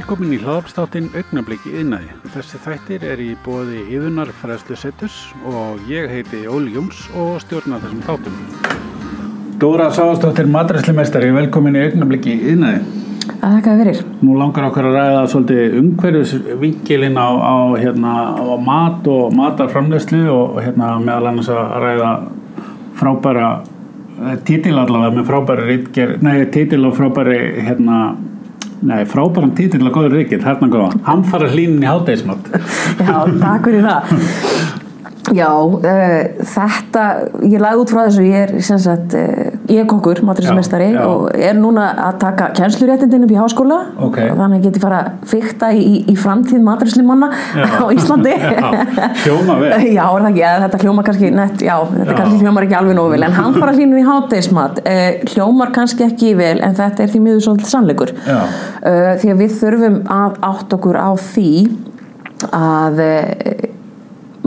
Velkomin í hlaðarpstáttin Augnabliki yðnaði. Þessi þættir er í bóði yðunar fræðslu setus og ég heiti Óli Jóns og stjórna þessum þáttum. Dóra Sáastóttir, matræslimestari, velkomin í Augnabliki yðnaði. að þakka fyrir. Nú langar okkur að ræða svolítið umhverfisvinkilinn á, á, hérna, á mat og matarframleyslu og hérna, meðal annars að ræða frábæra títil allavega með frábæri rítger, nei, títil og frábæri hérna, nei, frábæran títil og góður rítger, hérna góða hann fara hlínin í hátægismat Já, takk fyrir það. Já, uh, þetta, ég lagði út frá þessu, ég er sem sagt, uh, ég er Já, já. og er núna að taka kennsluréttindin upp í háskóla Ok. og þannig get ég fara að fykta í, í, framtíð maturislimanna á Íslandi. Já, hljóma vel. Já, ekki, eða þetta hljómar kannski nett, já, þetta Já. kannski hljómar ekki alveg nógu vel, en hann fara hlínur í hátægismat, uh, hljómar kannski ekki vel, en þetta er því miður svolítið sannleikur. Já. Uh, því að við þurfum að átt okkur á því að uh,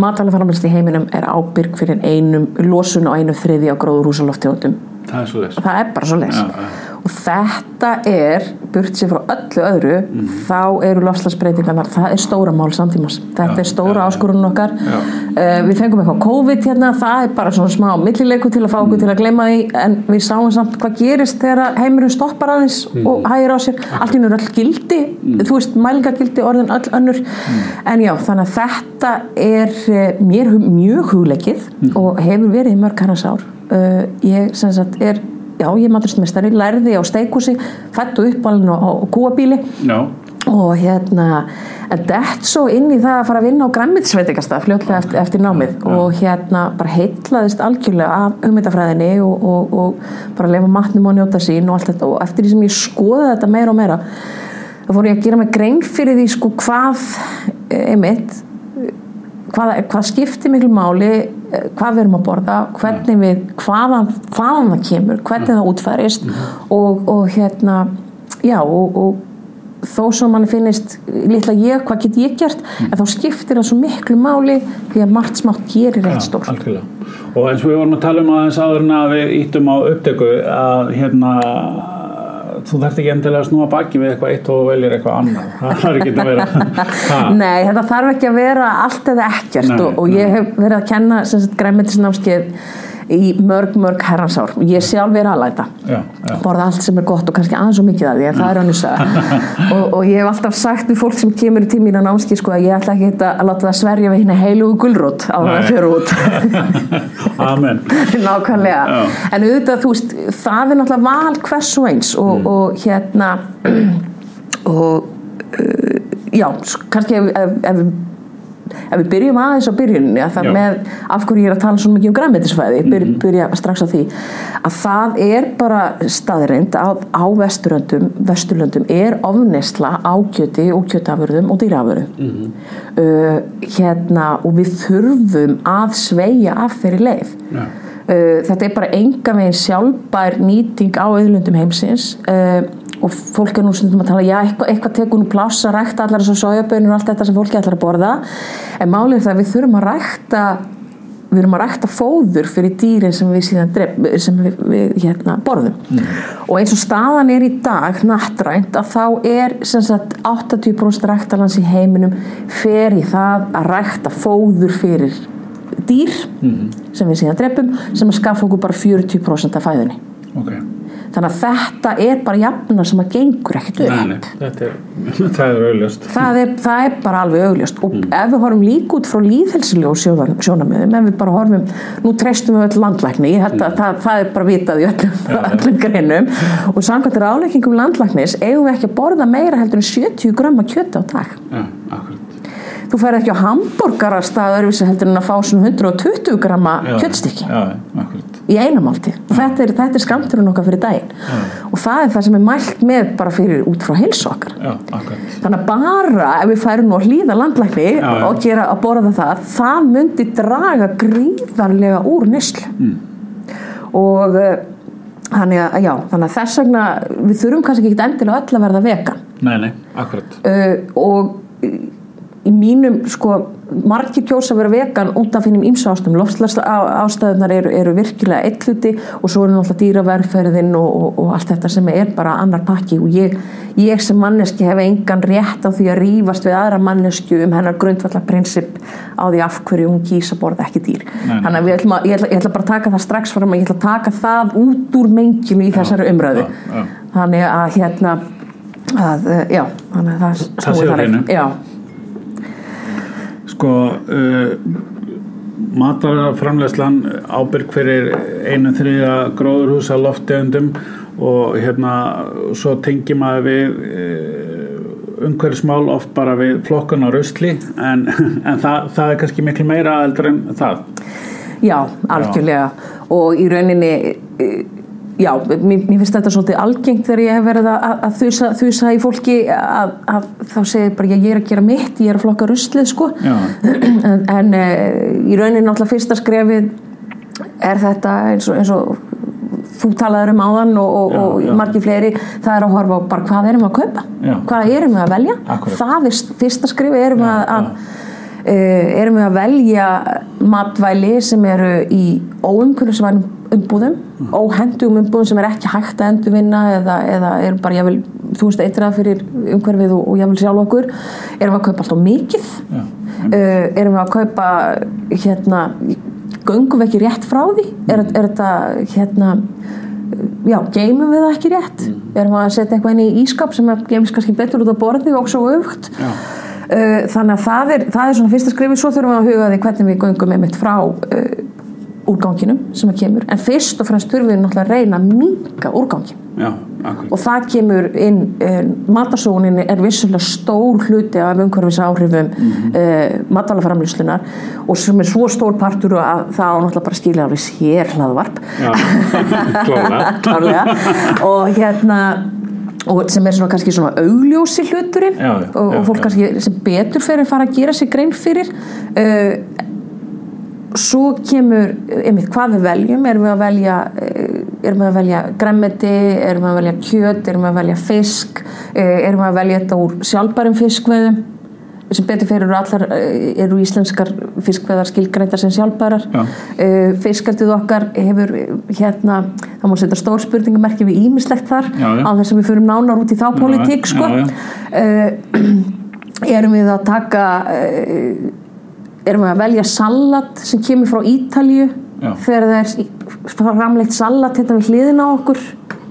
matalaframlæsli í heiminum er ábyrg fyrir einum losun og einu þriði á gróður húsaloftegundum það er svo þess það er bara svo les Já, já. og þetta er, burt sér frá öllu öðru Mhm. þá eru lofslagsbreytingarnar það er stóra mál samtímas þetta Já, er stóra já, já. áskorun okkar uh, við fengum eitthvað COVID hérna það er bara svona smá millileiku til að fá Mhm. okkur til að gleyma því en við sáum samt hvað gerist þegar heimurinn stoppar aðeins Mhm. og hægir á sér allt í nú er öll gildi þú veist mælingagildi orðin öll önnur Mhm. en já þannig að þetta er eh, mér mjög hugleikið Mhm. og hefur verið í mörg hannas ár uh, ég sem sagt er já ég er maturistmestari, lærði á steikúsi fætt og uppalinn á, kúabíli Já, og hérna en dett svo inn í það að fara að vinna á græmitsveitingasta fljótlega eftir, eftir námið. Og hérna bara heitlaðist algjörlega af hugmyndafræðinni og, og, og bara lefa matnum og njóta sín og allt þetta. Og eftir því sem ég skoði þetta meira og meira þá fór ég að gera mig grein fyrir því sko hvað eh, einmitt hvað, hvað skiptir miklu máli hvað við erum að borða hvernig við, hvaðan, hvaðan það kemur hvernig það útfærist og, og hérna já og, og þó svo manni finnist litla ég, hvað get ég gert? En þá skiptir það svo miklu máli því að margt smátt gerir eitt stór algjörlega. Og eins og við vorum að tala um aðeins áður en að við íttum á upptöku að hérna þú þarft ekki endilega að snúa baki við eitthvað eitt og veljir eitthvað annað. Það þarf ekki að vera Nei, þetta þarf ekki að vera allt eða ekkert og, og ég hef verið að kenna græmitisnámskeið í mörg, mörg herransár ég sjálf er aðlæta já, já. borða allt sem er gott og kannski aðeins og mikið af því en það er saga. Og, og ég hef alltaf sagt við fólk sem kemur í tímín á námski sko að ég ætla ekki að láta það sverja við hérna heilugu gulrót á það að fyrir út. Amen. Nákvæmlega. Já. en auðvitað þú veist það er náttúrulega val hvers og eins og, Mm. og hérna og uh, já, kannski ef, ef, ef, ef við byrjum aðeins á byrjuninni að það Já. með af hverju ég er að tala svona mikið um græmetisfæði byr, Mhm. byrja strax á því að það er bara staðreind að á vesturlöndum, vesturlöndum er ofnesla á kjöti og kjötafurðum og dýrafurðum Mhm. uh, hérna og við þurfum að sveia af þeirri leið Já. Uh, þetta er bara enga veginn sjálfbær nýting á auðlundum heimsins uh, og fólk er nú stundum að tala já, eitthvað, eitthvað tekur nú pláss að rækta allar þessar sojabönur og allt þetta sem fólki ætlar að borða. En málið er það að við þurfum að rækta við þurfum að rækta fóður fyrir dýrin sem við síðan dref, sem við, við hérna, borðum. Og eins og staðan er í dag nattrænt að þá er sem sagt 80% ræktalans í heiminum fer í það að rækta fóður fyrir dýr sem við síðan drefum sem að skaffa okkur bara 40% af fæðunni. Ok þannig að þetta er bara jafna sem að gengur ekkert upp. Er, það er auðljóst það er, það er bara alveg augljóst. Og ef við horfum líka út frá líðhelsilegu sjónamöðum, ef við bara horfum nú treystum við öll landlækni ég held að það, það er bara vitað í öllum, öllum greinum. Og samkvæmt ráleikingum landlæknis eigum við ekki að borða meira heldur en 70 grömma kjöti á dag. Akkurat. Þú fær ekki á hambúrgarastað öðruvísi heldur en að fá svona 120 gramma Já, kjötstykki. akkurat í einamálti og þetta er, er skamturinn okkar fyrir daginn. Og það er það sem er mælt með bara fyrir út frá heilsu okkar. Já, þannig að bara ef við færum nú að hlýða landlækni Já, já. og gera að borða það það myndi draga gríðarlega úr neslu Mm. og uh, þannig að, já, þannig að þess vegna við þurfum kannski ekki endilega öll að verða vegan. Nei, nei, akkurat. Uh, og í mínum sko margir kjósa að vera vegan út af finnum ímsa ástöðum. Loftslast ástæðunar eru, eru virkilega eitluti og svo er náttúrulega dýraverferðin og, og, og allt þetta sem er bara annar pakki. Og ég, ég sem manneski hef engan rétt á því að rýfast við aðra mannesku um hennar grundvallar prinsip á því af hverju hún kýsa borða ekki dýr. Þannig að ætlum að, ég, ætla, ég ætla bara að taka það strax fram að ég ætla að taka það út úr menginu í þessari já. þannig að hérna að, já, þannig að það, Það snúi sé á þannig. hreinu. já, Sko uh, matarframlegslan ábyrg fyrir einu þriða gróðurhúsa loftegundum og hérna svo tengi maður við uh, umhverfismál oft bara við flokkun og rusli en, en það, það er kannski miklu meira eldur en það. Já, algjörlega. Og í rauninni eh, já, mér, mér finnst þetta svolítið algengt þegar ég hef verið að, að þusa, þusa í fólki að, að þá segir bara ég er að gera mitt, ég er að flokka ruslið sko en, en e, í rauninni náttúrulega fyrsta skrefið er þetta eins og, eins og þú talaður um áðan og, og, Já, og já. margir fleiri það er að horfa á bara hvað erum við að kaupa Já. hvað erum við að velja Akkúrat. það er fyrsta skrifi erum við að, að Uh, erum við að velja matvæli sem eru í óumhverfisvænum umbúðum óhendugum umbúðum sem er ekki hægt að endurvinna eða, eða er bara jável, þú veist eitrað fyrir umhverfið og, og jável sjálf okkur erum við að kaupa alltaf mikið. Já. uh, erum við að kaupa hérna, göngum við ekki rétt frá því? Er, er þetta hérna já, geymum við það ekki rétt? Erum við að setja eitthvað inn í ískap sem geymist kannski betur út á borði og svo aukt. Uh, þannig að það er, það er svona fyrsta skrifi svo þurfum við að huga því hvernig við göngum einmitt frá uh, úrganginum sem að kemur. En fyrst og fremst þurfum við náttúrulega að reyna að minka úrgangin Já, og það kemur inn uh, matasóunin er vissulega stór hluti af umhverfis áhrifum mm. -hmm. matalaframlýslunar og sem er svo stór partur að það á náttúrulega bara skilja alveg sér hlaðvarp. Já, klálega og hérna og sem er svona kannski svona augljósi hluturinn. Já, já, og fólk já. kannski sem betur fyrir fara að gera sig grein fyrir uh, svo kemur einmitt hvað við veljum? Erum við að velja uh, erum við að velja gremmeti erum við að velja kjöt, erum við að velja fisk? Uh, erum við að velja þetta úr sjálfbærum fiskveðum sem betur fyrir eru allar uh, eru íslenskar fiskveðar skilgreindar sem sjálfbærar. Já. fiskaldið okkar hefur hérna, það má setja stór spurningamerki við ímislegt þar Já, á þess að við förum nánar út í þá politík sko. erum við að taka erum við að velja salat sem kemur frá Ítalju Já. þegar það er framleitt salat þetta við hliðina á okkur.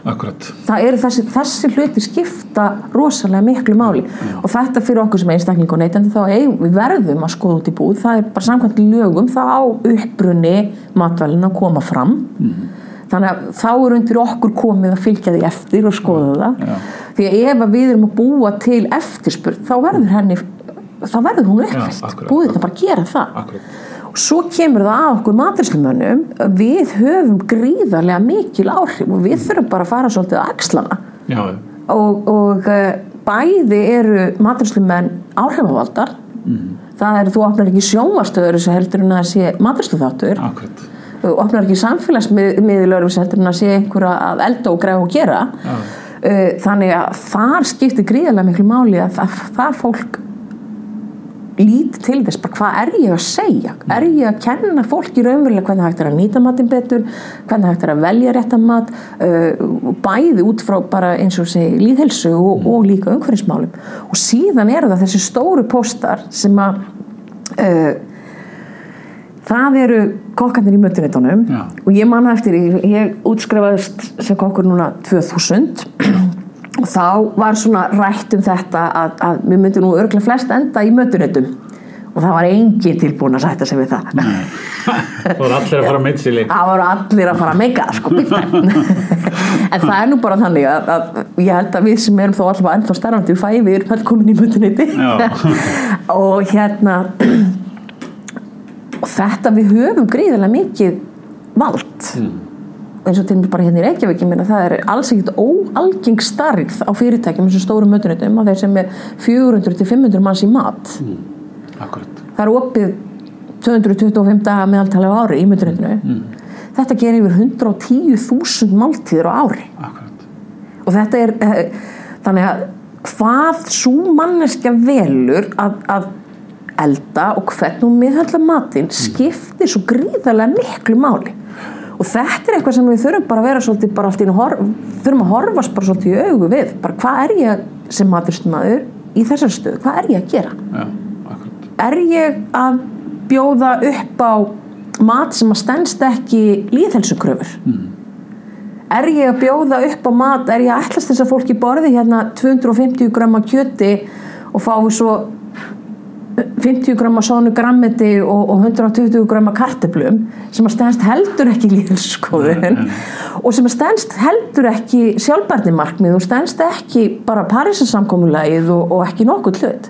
Akkurat. Það eru þessi, þessi hluti skipta rosalega miklu máli. Og þetta fyrir okkur sem einstakling og neytandi þá eigum, við verðum að skoða út í búð. Það er bara samkvæmt lögum þá á upprunni matvælin að koma fram. Þannig að þá er undir okkur komið að fylgja því eftir og skoða það. Já. því að ef að við erum að búa til eftirspurn þá verður henni þá verður hún uppfyllt, akkurat. búðin að bara gera það. Akkurat. Og svo kemur það að okkur maturslumönnum við höfum gríðarlega mikil áhrif og við þurfum bara að fara svolítið að axlana. Og, og eh, bæði eru maturslumenn áhrifavaldar. Það er þú opnar ekki sjónvastöður þessu heldur en að sé matursluþáttur akkurat. Þú opnar ekki samfélagsmiðlur þessu heldur en að sé einhverja að elda og græða og gera. Já. Eh, þannig að þar skiptir gríðarlega miklu máli að það, það fólk líti til þess bara hvað er ég að segja? Er ég að kenna fólki raunverulega hvernig hægt er að nýta matinn betur hvernig hægt er að velja réttan mat uh, bæði út frá bara eins og segi líðhelsu og, og líka umhverfismálum. Og síðan eru það þessi stóru póstar sem að uh, það eru kokkarnir í mötunetunum og ég manna eftir, ég, ég útskrifaðist sem kokkur núna 2000 og þá var svona rætt um þetta að, að við myndum nú örglega flest enda í mötunetum og það var engin tilbúin að sætta sig við það. Það voru allir að fara að meitsili það voru allir að fara að meika sko, en það er nú bara þannig að, að ég held að við sem erum þó alltaf ennþá starfandi við fæði við erum öll komin í mötuneti Já. og hérna og þetta við höfum gríðarlega mikið vald eins og til mér bara hérna í Reykjavík ég meina það er alls ekkert óalgeng starð á fyrirtækjum eins og stórum mötunetum á þeir sem er 400-500 manns í mat. Akkurat. Það er opið 225 daga meðaltali á ári í mötunetinu þetta gerir yfir 110.000 máltíður á ári. Akkurat. Og þetta er eh, þannig að hvað svo manneskja velur að, að elda og hvernig hún miðhaldla matinn skiptir svo gríðarlega miklu máli og þetta er eitthvað sem við þurfum bara að vera svolítið bara allt í þurfum að horfast bara svolítið í augu við. Bara hvað er ég sem matursmaður í þessar stöðu, hvað er ég að gera? Já, er ég að bjóða upp á mat sem að stendst ekki líðhelsukröfur er ég að bjóða upp á mat er ég að ætlast þess að fólki borði hérna 250 gramma kjöti og fái svo 50 gramma sónu grammeti og, og 120 gramma karteblum sem að stendst heldur ekki líðhelsuskoðun og sem að stendst heldur ekki sjálfbærnimarkmið og stendst ekki bara Parísasamkomulagið og, og ekki nokkuð hlut.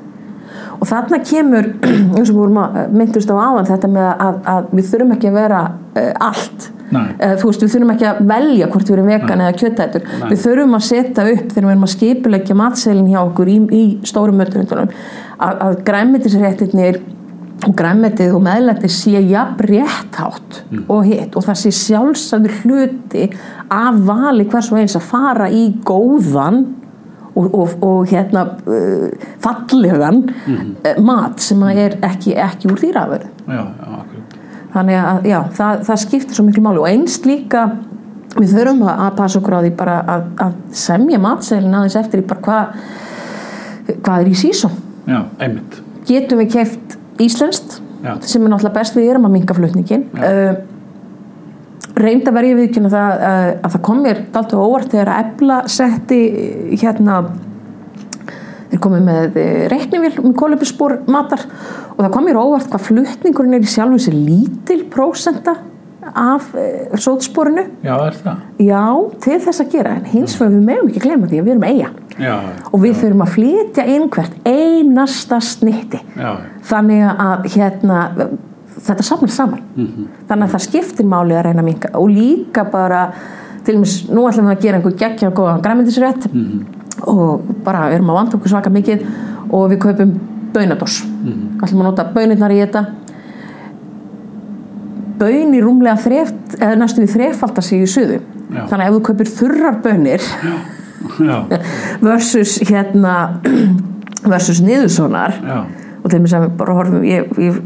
Og þarna kemur eins og við vorum að myndust á áðan þetta með að, að við þurfum ekki að vera uh, allt Nei. uh, þú veist við þurfum ekki að velja hvort við erum vegan eða kjötætur. Nei. við þurfum að setja upp þegar við erum að skipulegja matselin hjá okkur í, í stórum möturhundunum að, að græmitisréttirnir og græmitið og meðlættir sé jafn rétthátt og hitt og það sé sjálfsagður hluti af vali hvers og eins að fara í góðan og, og, og hérna uh, fallegan uh, mat sem er ekki, ekki úr dýraföru já, já, þannig að já, það, það skiptir svo miklu máli. Og einst líka við þurfum að, að passa okkur á því bara að, að semja matseilin aðeins eftir í bara hvað hvað er í einmitt. Getum við keft íslenskt Já. sem er náttúrulega best við erum að minka flutningin uh, reynda verið viðkynna það uh, að það kom mér dalt og óvart þegar að ebla setti hérna þeir komið með reiknivél með kólubispor matar og það kom mér óvart hvað flutningurinn er í sjálfu sér lítil prósenta af uh, sótsporinu. Já, er það? Já, til þess að gera. En hins vegar við meðum ekki glemma því að við erum eiga já, og við þurfum að flytja inn hvert einasta snitti. Já, þannig að hérna þetta samlar saman. Þannig að það skiptir máli að reyna að minka og líka bara til og með nú ætlum við að gera einhver geggja og góðan græmyndisrétt og bara erum að vanda okkur svaka mikið og við kaupum bönadós ætlum að nota bönirnar í þetta. Bön í rúmlega þreft eða næstu við þrefaldar sig í suðu. Já. þannig að ef þú kaupir þurrar bönir já, versus hérna versus niðursonar já, og til þess að við bara horfum ég, ég,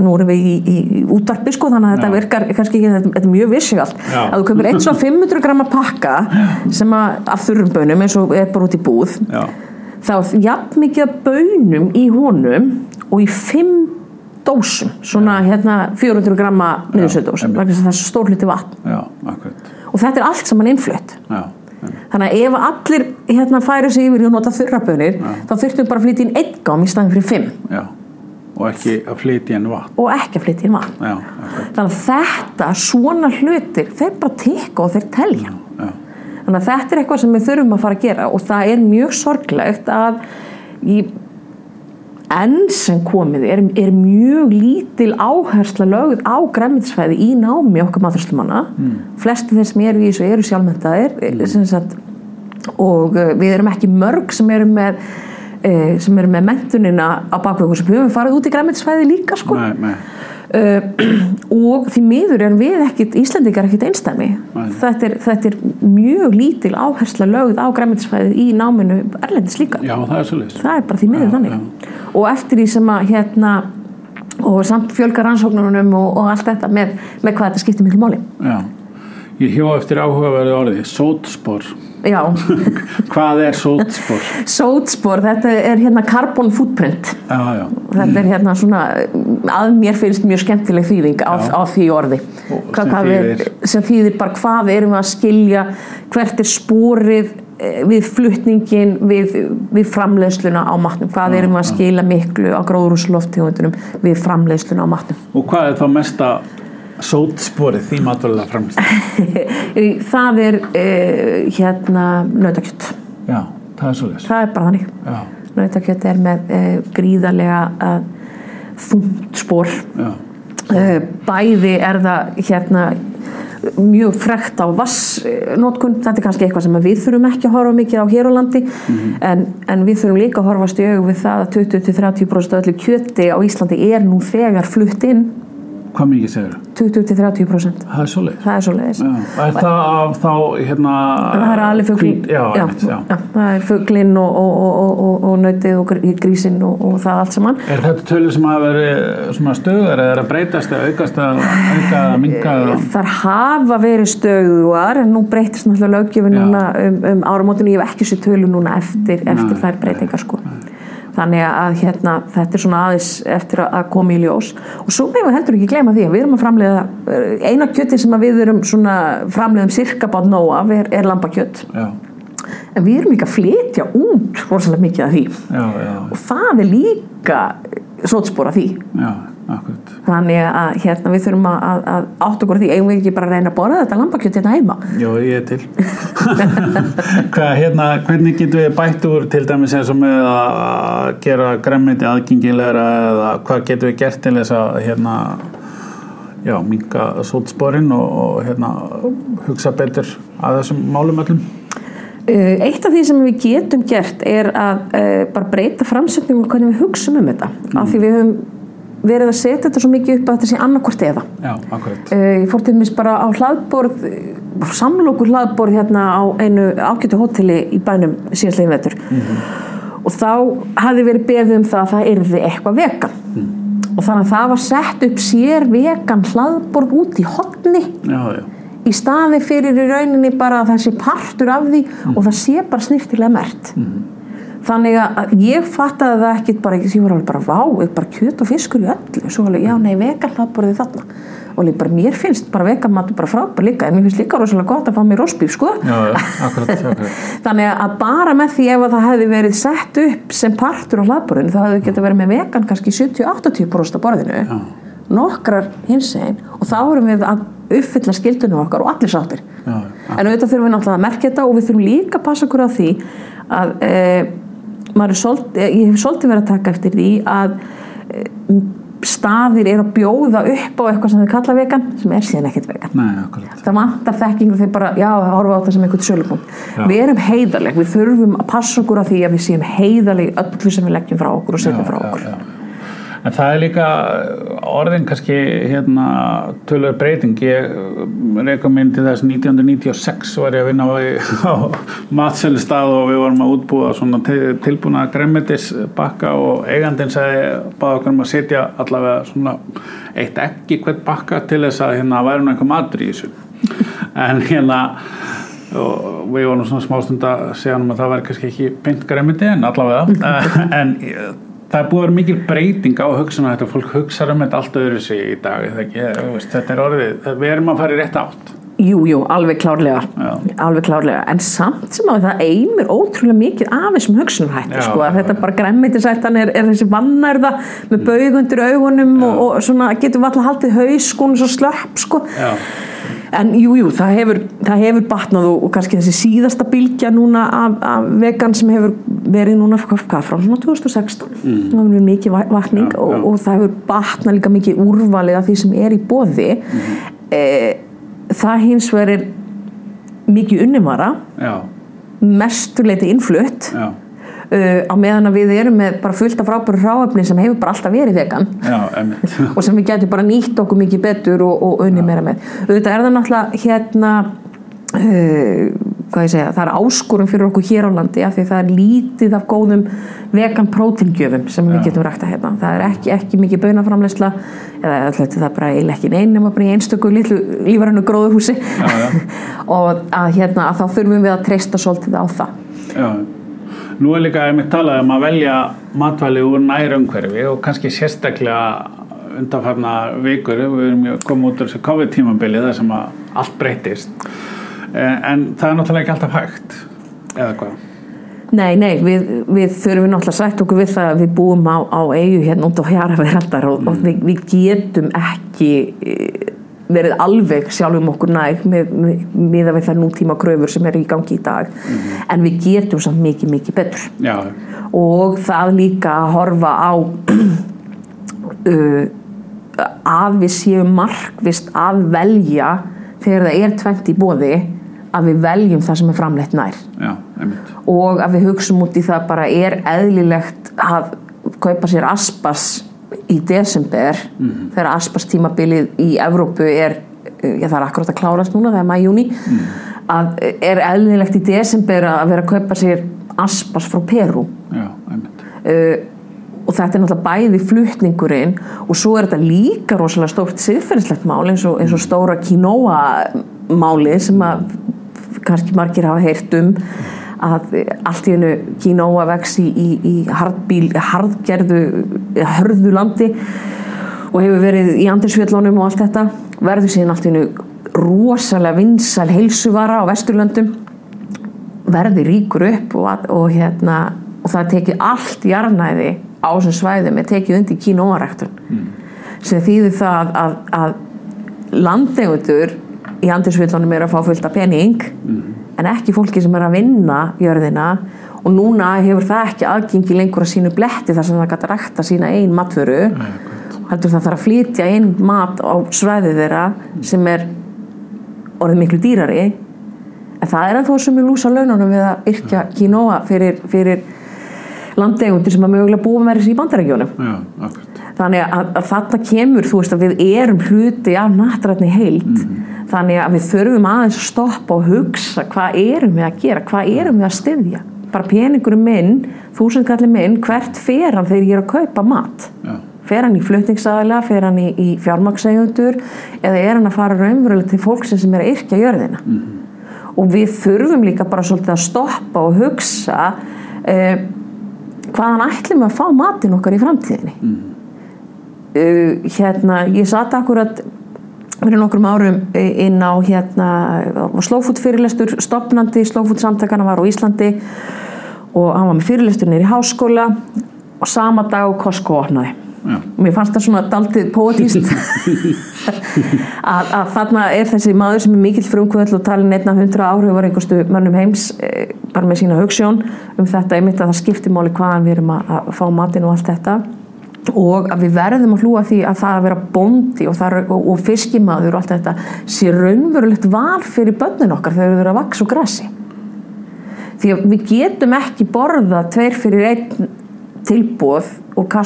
nú erum við í, í, í útvarpi sko þannig að þetta Já. virkar kannski ekki, þetta, þetta er mjög vissjalt Já. að þú köpir einn svona 500 gramma pakka sem að, af þurrum bönum eins og er bara út í búð já, þá er jafn mikið bönum í honum og í 5 dósum svona hérna 400 gramma niðursöðdósum einmitt. vegna þess að það er svo stór hluti vatn já, og þetta er allt saman innflutt já. Þannig að ef allir hérna færu sig yfir að nota þurrabönir þá þurftum bara að flytja inn einn gám í staðin fyrir fimm. Já. Og ekki að flytja inn vatn. Og ekki að flytja inn vatn. já, Þannig að þetta, svona hlutir, þeir bara tikka og þeir telja. já, Þannig að þetta er eitthvað sem við þurfum að fara að gera og það er mjög sorglegt að í enn sem komið er, er mjög lítil áhersla lögð á græmitisfæði í námi okkar maðurslumanna. Mm. Flesti þeir sem eru í þessu eru sjálfmyndaðir mm. og uh, við erum ekki mörg sem eru með uh, sem eru með mentunina á bakvöku sem höfum farið út í græmitisfæði líka sko. nei, nei. Uh, og því miður er við ekkit Íslandingar ekkit einstæmi þetta er, þetta er mjög lítil áhersla lögð á græmitisfæðið í náminu erlendis líka. Já, það er það er bara því miður Já, þannig. og eftir því sem að hérna og samt fjölga rannsóknunum og, og allt þetta með, með hvað þetta skiptir miklu máli. Já, ég hjó eftir áhugaverði orði sótspor. Já, hvað er sótspor? Sótspor þetta er hérna carbon footprint. Já, já, þetta er hérna svona að mér finnst mjög skemmtileg þýðing á, Já. á því orði. Og Hvað- sem þýðir? sem þýðir bara hvað erum við að skilja hvert er spórið eh, við flutningin við, við framleiðsluna á matnum. Hvað erum við að skila miklu á gróðrúsloftegundunum við framleiðsluna á matnum. Og hvað er þá mesta sótsporið í matvælega framlýst það er uh, hérna nautakjött já, það er svo leys það er bara þannig. Nautakjött er með uh, gríðarlega uh, þungt spór já, uh, bæði er það hérna mjög frekt á vassnótkun þetta er kannski eitthvað sem við þurfum ekki að horfa mikið á hér á landi. En, en við þurfum líka að horfast í augum við það að 20-30% öllu kjöti á Íslandi er nú þegar flutt inn Hvað mikið segir þú? 20-30% Það er svoleið. það er svo leiðis Já, er það af þá, hérna... það er alveg fuglin hvít- Já, einmitt, já. það er fuglin og, og, og, og, og nautið og gr- grísinn og, og það allt saman. Er þetta tölur sem hafa verið svona stöðar eða er að breytast eða aukast að auka eða minka eða... þar hafa verið stöðuar en nú breytist náttúrulega löggjöfin Já. núna um, um áramótinu, ég hef ekki sér tölu núna eftir, eftir þær breytingar sko þannig að hérna, þetta er svona aðeins eftir að- koma í ljós. Og svo við heldur ekki gleyma því að við erum að framleiða eh, eina kjöti sem við erum svona framleiðum cirka bát nóg af er, er lambakjött en við erum líka að flytja út rosalega mikið af því. Já, já, og það er líka sótspor af því. Já, akkurat. þannig að hérna, við þurfum að, að, að átt okkur því, eigum við ekki bara að reyna að borða þetta lambakjöt hérna heima Jó, ég er til. Hvað, hérna, hvernig getum við bætt úr til dæmis eins og með að gera græmmiti aðgengilegra eða hvað getum við gert til þess að hérna, já, minka sótsporin og, og hérna, hugsa betur að þessum málum öllum? Uh, Eitt af því sem við getum gert er að uh, bara breyta framsetningum og hvernig við hugsum um þetta af því við höfum verið að setja þetta svo mikið upp að þetta sé annarkvort eða. Já, akkurat. uh, ég fór til dæmis bara á hlaðborð samlokur hlaðborð hérna á einu ágætu hóteli í bænum síðastlegin vetur. Og þá hafði verið beðið um það að það yrði eitthvað vegan. Og þannig að það var sett upp sér vegan hlaðborð út í hotni Já, já, í staði fyrir í rauninni bara að það sé partur af því og það sé bara snirtilega mert þannig að ég fattaði það ekkit bara, ég var alveg bara vá, bara kjöt og fiskur í öllu svo alveg, já nei, vegan hlaðborðið þarna og líka bara, mér finnst bara vegan matur bara frábær líka, en mér finnst líka rosalega gott að fá mér rosbíf, sko já, já, akkurat, akkurat. þannig að bara með því ef að það hefði verið sett upp sem partur á hlaðborðinu þá hefði getað verið með vegan kannski 70-80% á borðinu Já. nokkrar hins einn og þá erum við að uppfylla skildunum okkar og allir sáttir Já, já. en auðvitað þurfum við náttúrulega að merkja þetta og við þurfum líka að passa okkur á því að e, er svolítið, ég hef svolítið verið að taka eftir því að e, staðir er að bjóða upp á eitthvað sem þau kalla vegan sem er síðan ekkert vegan Nei, það vantar þekkingu þegar bara, já, horfa á þetta sem einhvern. Já. Við erum heiðaleg, við þurfum að passa okkur á því að við séum heiðaleg öllu sem við leggjum frá okkur og setjum frá okkur. já, já. En það er líka orðin kannski hérna tölur breyting. Ég reyka minn til þess 1996 var ég að vinna á, matsölustað og við vorum að útbúa svona til- tilbúna gremmetis bakka og eigandinn sagði báða okkur um að setja allavega svona eitt ekki hvert bakka til þess að hérna væri nú einhver matur í þessu. En hérna og við vorum svona smástund að segja hann að það væri kannski ekki beint græmiti en allavega. En eh, það er búið að vera mikil breyting á hugsun þetta fólk hugsa um þetta allt öðru sig í dag þú veist, þetta er orðið við erum að fara í rétt átt Jú, jú, alveg klárlega, Já. alveg klárlega, en samt sem að það eimir ótrúlega mikið af þessum hugsunarhætti, Já, sko, að já, þetta bara græmmitisættan er, er þessi vannærða með baugundur augunum og, og svona getur alltaf haldið haus, sko, svo slöpp, sko. Já. En jú, jú, það hefur, það hefur batnað og, og kannski þessi síðasta bylgja núna af, af vegan sem hefur verið núna hvað, frá svona 2016 mm. það hefur verið mikið va- vakning Já, og, já. og það hefur batnað líka mikið úrvalið af því sem er í boði mm. það hins vegar er mikið unnumara já, mestuleiti innflutt uh, á meðan við erum með bara fullt af frábæru ráefni sem hefur bara alltaf verið vegan. Já, og sem við getum bara nýtt okkur mikið betur og, og unni meira með. Auðvitað er það náttúrulega hérna uh, hvað ég segja, það er áskorum fyrir okkur hér á landi af því það er lítið af góðum vegan prótingjöfum sem við getum rækta hérna. Það er ekki, ekki mikið bönaframleysla eða alltaf það er bara eiginlega ekki neinn nema bara í einstöku lífarannu gróðuhúsi já. og að hérna að þá þurfum við að treysta svolítið á það. Já, nú er líka einmitt talað um að velja matvæli úr nær umhverfi og kannski sérstaklega undanfarna vikur, við erum komið út úr þessu COVID-tímabili þar sem að allt breytist. En, en það er náttúrulega ekki alltaf hægt eða hvað? Nei, nei, við, við þurfum náttúrulega sætt okkur við það að við búum á, á eigu hérna út á hjara veraldar og, og við, við getum ekki eh, verið alveg sjálfum okkur næg með, með, með við þær nútíma kröfur sem eru í gangi í dag. En við getum samt mikið, mikið betur. Já, og það líka að horfa á uh, að við séum markvist að velja þegar það er tvent í bóði að við veljum það sem er framleitt nær. Já, og að við hugsum út í það bara er eðlilegt að kaupa sér aspas í desember þegar aspastímabilið í Evrópu er já, það er akkurat að klárast núna, það er mæjúni að er eðlilegt í desember að vera að kaupa sér aspas frá Peru já, uh, og þetta er náttúrulega bæði flutningurinn og svo er þetta líka rosalega stórt siðferðislegt mál eins og, eins og stóra quinoa máli sem að kannski margir hafa heyrt um að allt í hennu quinoa vex í, í, í hardbíl, hardgerðu hörðu landi og hefur verið í andirsfjöllunum og allt þetta verður síðan allt í hennu rosalega vinsal heilsuvara á Vesturlöndum verði ríkur upp og, og, hérna, og það tekið allt jarnæði á þessum svæðum er tekið undir kínóaræktun mm. sem þýðir það að, að landegundur í andirsvillunum er að fá fullt af pening mm. en ekki fólki sem er að vinna jörðina og núna hefur það ekki aðgengi lengur að sínu bletti þar sem það að rækta sína einn matvöru. Heldur það þarf að flytja einn mat á svæði þeirra sem er orðið miklu dýrari. En það er að þó sem er lúsa laununum við að yrkja kínóa fyrir, fyrir landegundir sem að mögulega búa með þessi í bandarækjónum þannig að, að þarna kemur þú veist að við erum hluti af nattrætni heilt mm. þannig að við þurfum aðeins að stoppa og hugsa hvað erum við að gera, hvað erum við að styðja bara peningurum minn, þúsundkallir minn hvert fer hann þegar ég er að kaupa mat Já. fer hann í flutningsaðila fer hann í, í fjármakssegundur eða er hann að fara raunverulega til fólk sem er að yrkja jörðina mm. og við þurfum líka bara svolítið að stoppa og hugsa eh, hvaðan ætlum við að fá matin okkar í framtíðinni mm. uh, hérna ég satt akkurat fyrir nokkrum árum inn á hérna slófút fyrirlestur stopnandi slófút samtakana var á Íslandi og hann var með fyrirlestur nýri háskóla og sama dag Costco opnaði. Já. mér fannst það svona daldið poetíst að, að þarna er þessi maður sem er mikill frumkvöld og talin einna hundra áhrif var einhverstu mönnum heims e, bara með sína hugssjón um þetta einmitt að það skiptir máli hvaðan við erum að, að fá matin og allt þetta. Og að við verðum að hlúa því að það að vera bondi og, og, og fiskimaður og allt þetta sé raunverulegt val fyrir börnin okkar þegar við erum að vaks og grassi því að við getum ekki borða tveir fyrir einn tilbúð og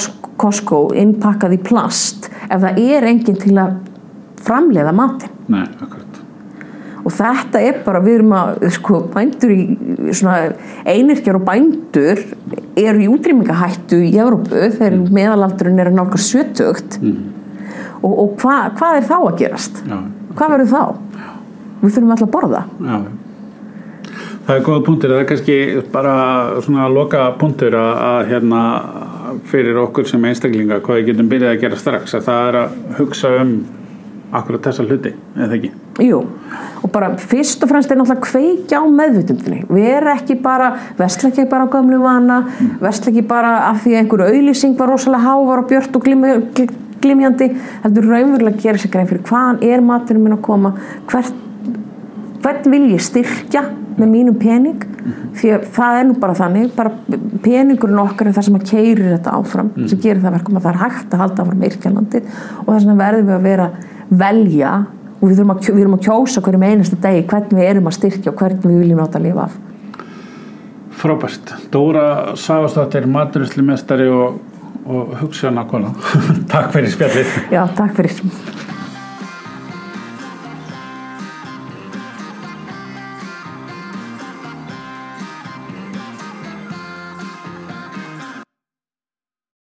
Costco innpakkað í plast ef það er enginn til að framleiða matin Nei, akkurat og þetta er bara, við erum að sko, bændur í einirkjar og bændur eru í útrýmingahættu í Európu þegar mm. meðalaldurinn er að nálga sjötugt mm. og, og hva, hvað er þá að gerast? Já. Hvað verður þá? Við þurfum alltaf að borða Já Það er góða punktur, það er kannski bara svona loka punktur að, að hérna fyrir okkur sem einstaklinga hvað við getum byrjað að gera strax að það er að hugsa um akkurat þessa hluti, eða ekki? Jú, og bara fyrst og fremst er náttúrulega kveikja á meðvutundinni erum ekki bara, ekki bara á gömlu vana, mm. ekki bara af því að einhverju auðlýsing var rosalega hávar og björt og glimjandi heldur raunverulega að gera sér grein fyrir hvaðan er maturinn minn að koma hvert, hvert vil ég styrkja með mínum pening? Því að það er nú bara þannig bara peningurinn okkar er það sem að keirir þetta áfram mm. sem gerir það verkum að það er hægt að halda áfram yrkjalandi og þess vegna verðum við að vera velja og við að, við þurfum að kjósa hverjum einasta degi hvernig við erum að styrkja og hvernig við viljum láta að lifa af. Frábært. Dóra Sáastóttir, maturisli mestari og, og hugsaðan að kona Takk fyrir spjallið. Já, takk fyrir